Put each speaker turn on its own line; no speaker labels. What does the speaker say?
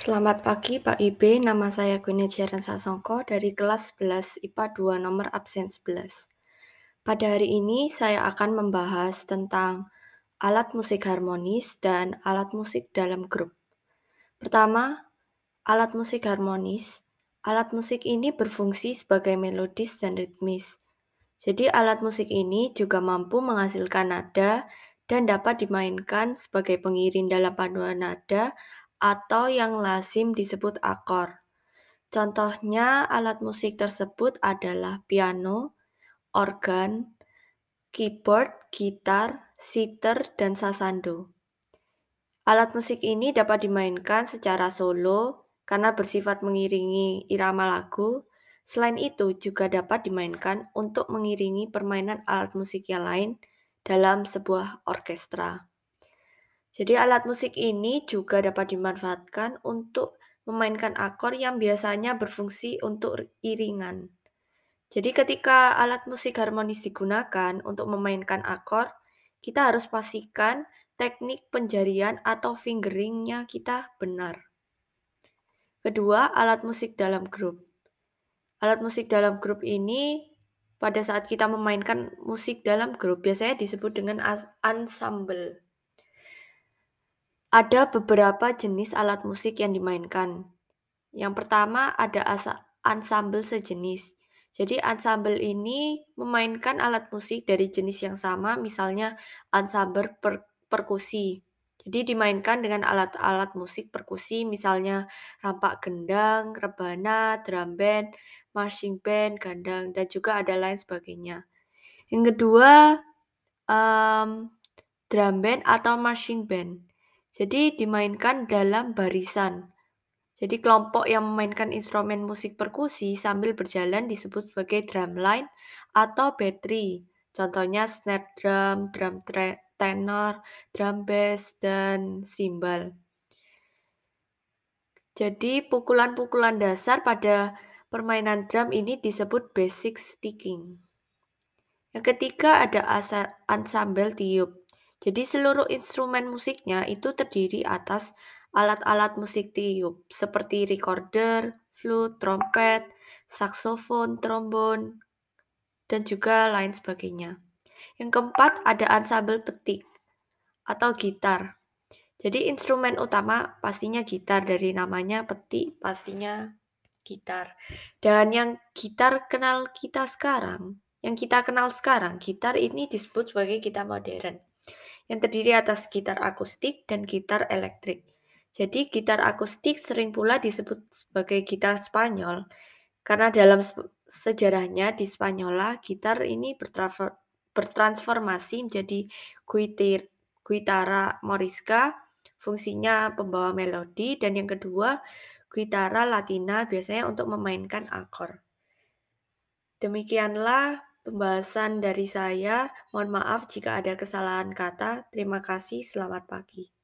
Selamat pagi Pak IB, nama saya Gwini Jaran Sasongko dari kelas 11 IPA 2 nomor absen 11. Pada hari ini saya akan membahas tentang alat musik harmonis dan alat musik dalam grup. Pertama, alat musik harmonis. Alat musik ini berfungsi sebagai melodis dan ritmis. Jadi alat musik ini juga mampu menghasilkan nada dan dapat dimainkan sebagai pengiring dalam paduan nada atau yang lazim disebut akor. Contohnya alat musik tersebut adalah piano, organ, keyboard, gitar, sitar, dan sasando. Alat musik ini dapat dimainkan secara solo karena bersifat mengiringi irama lagu. Selain itu, juga dapat dimainkan untuk mengiringi permainan alat musik yang lain dalam sebuah orkestra. Jadi alat musik ini juga dapat dimanfaatkan untuk memainkan akor yang biasanya berfungsi untuk iringan. Jadi ketika alat musik harmonis digunakan untuk memainkan akor, kita harus pastikan teknik penjarian atau fingeringnya kita benar. Kedua, alat musik dalam grup. Alat musik dalam grup ini pada saat kita memainkan musik dalam grup biasanya disebut dengan ensemble. Ada beberapa jenis alat musik yang dimainkan. Yang pertama ada ensemble sejenis. Jadi ensemble ini memainkan alat musik dari jenis yang sama, misalnya ensemble per perkusi. Jadi dimainkan dengan alat-alat musik perkusi, misalnya rampak gendang, rebana, drum band, marching band, gandang, dan juga ada lain sebagainya. Yang kedua, um, drum band atau marching band. Jadi dimainkan dalam barisan. Jadi kelompok yang memainkan instrumen musik perkusi sambil berjalan disebut sebagai drumline atau battery. Contohnya snare drum, drum tenor, drum bass, dan cymbal. Jadi pukulan-pukulan dasar pada permainan drum ini disebut basic sticking. Yang ketiga ada ensemble tiup. Jadi seluruh instrumen musiknya itu terdiri atas alat-alat musik tiup seperti recorder, flute, trompet, saksofon, trombon, dan juga lain sebagainya. Yang keempat ada ensemble petik atau gitar. Jadi instrumen utama pastinya gitar dari namanya petik pastinya gitar. Dan yang gitar kenal kita sekarang, yang kita kenal sekarang, gitar ini disebut sebagai gitar modern yang terdiri atas gitar akustik dan gitar elektrik. Jadi gitar akustik sering pula disebut sebagai gitar Spanyol karena dalam sejarahnya di Spanyola gitar ini bertransformasi menjadi guitar, guitara morisca, fungsinya pembawa melodi dan yang kedua guitara latina biasanya untuk memainkan akor. Demikianlah pembahasan dari saya. Mohon maaf jika ada kesalahan kata. Terima kasih. Selamat pagi.